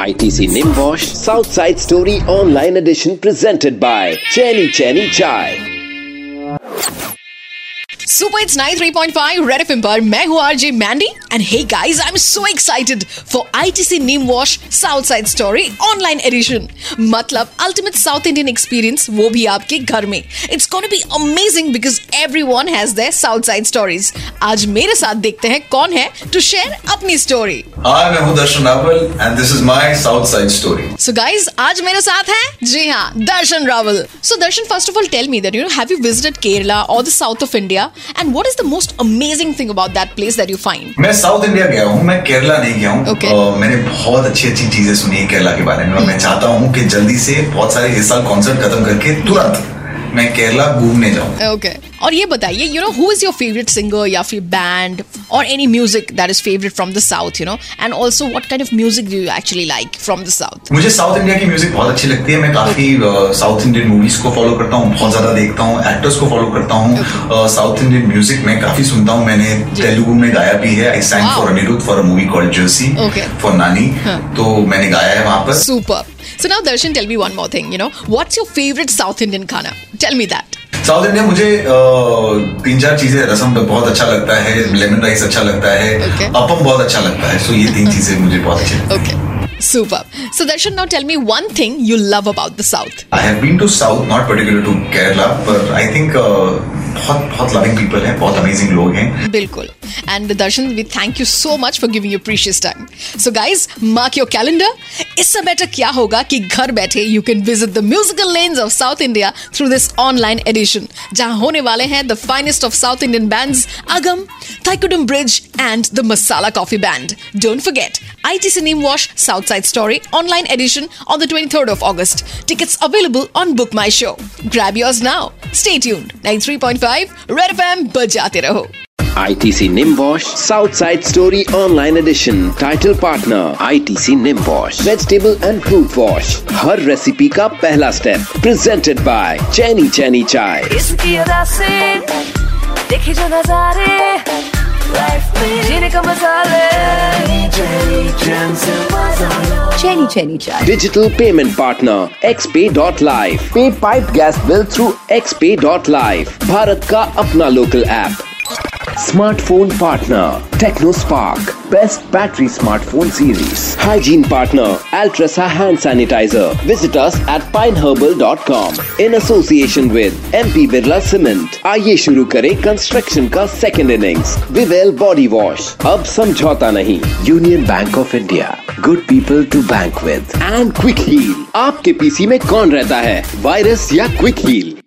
ITC Nimbosh Southside Story Online Edition presented by Chenny Chenny Chai. Super it's 93.5 Red FM पर मैं हूँ RJ Mandy and hey guys I am so excited for ITC Neem wash south side story online edition मतलब ultimate South Indian experience वो भी आपके घर में. It's gonna be amazing because everyone has their south side stories आज मेरे साथ देखते हैं कौन है टू शेयर अपनी स्टोरी हाय मैं हूँ Darshan Raval and this is my south side story so guys आज मेरे साथ हैं? जी हाँ Darshan Raval. So Darshan first of all tell me that you know have you visited Kerala और the south of India and what is the most amazing thing about that place that you find मैं South India गया हूँ मैं केरला नहीं गया हूँ। Okay. uh, मैंने बहुत अच्छी अच्छी चीज़ें सुनी है केरला के बारे में। और मैं चाहता हूँ कि जल्दी से बहुत सारे इस साल कॉन्सर्ट खत्म करके तुरंत मैं केरला घूमने जाऊँ। ओके और ये बताइए you know who is your favourite singer या फिर बैंड और any music that is favourite from the south you know and also what kind of music do you actually like from the south मुझे South India की music बहुत अच्छी लगती है। मैं काफ़ी साउथ इंडियन मूवीज़ को फॉलो करता हूँ बहुत ज़्यादा देखता हूँ एक्टर्स को फॉलो करता हूँ। साउथ इंडियन म्यूज़िक मैं काफ़ी सुनता हूँ। मैंने तेलुगु में गाया भी है। I sang for Anirudh for a movie called Jersey for Nani तो मैंने गाया है वहाँ पर। Super So now Darshan tell me one more thing you know what's your favourite South Indian khana tell me that South India मुझे अ, तीन चार चीजें रसम बहुत अच्छा लगता है लेमन राइस अच्छा लगता है Okay. अपम बहुत अच्छा लगता है सो ये तीन चीजें मुझे बहुत अच्छी लगती okay super so Darshan now tell me one thing you love about the south I have been to south not particular to Kerala पर आई थिंक बहुत बहुत लविंग पीपल हैं, बहुत अमेजिंग लोग हैं। बिल्कुल। And Darshan we thank you so much for giving your precious time so guys mark your calendar इससे better क्या होगा कि घर बैठे you can visit the musical lens of South India through this online edition जहाँ होने वाले हैं the finest of South Indian bands Agam Thaikkudam Bridge and the Masala Coffee band don't forget ITC Neem Wash Southside Story online edition on the 23rd of August. Tickets available on Book My Show. Grab yours now. Stay tuned. 93.5 Red FM बजाते रहो ITC Nimbosh Southside Story Online Edition Title Partner ITC Nimbosh Vegetable and Fruit Wash हर recipe का पहला step Presented by Chenny Chenny Chai इसकी अदा से देखे जो नजारे लाइफ में जीने का मसाले चैनी Chenny Chai. Digital Payment Partner XPay.live Pay pipe gas bill through XPay.live Bharat का अपना local app Smartphone Partner TechnoSpark Best Battery Smartphone Series Hygiene Partner Altrasa Hand Sanitizer Visit us at pineherbal.com In association with MP Birla Cement आइए शुरू करें construction का second innings Vivel body wash अब समझौता नहीं Union Bank of India good people to bank with and Quick Heal आपके PC में कौन रहता है वायरस या क्विक हील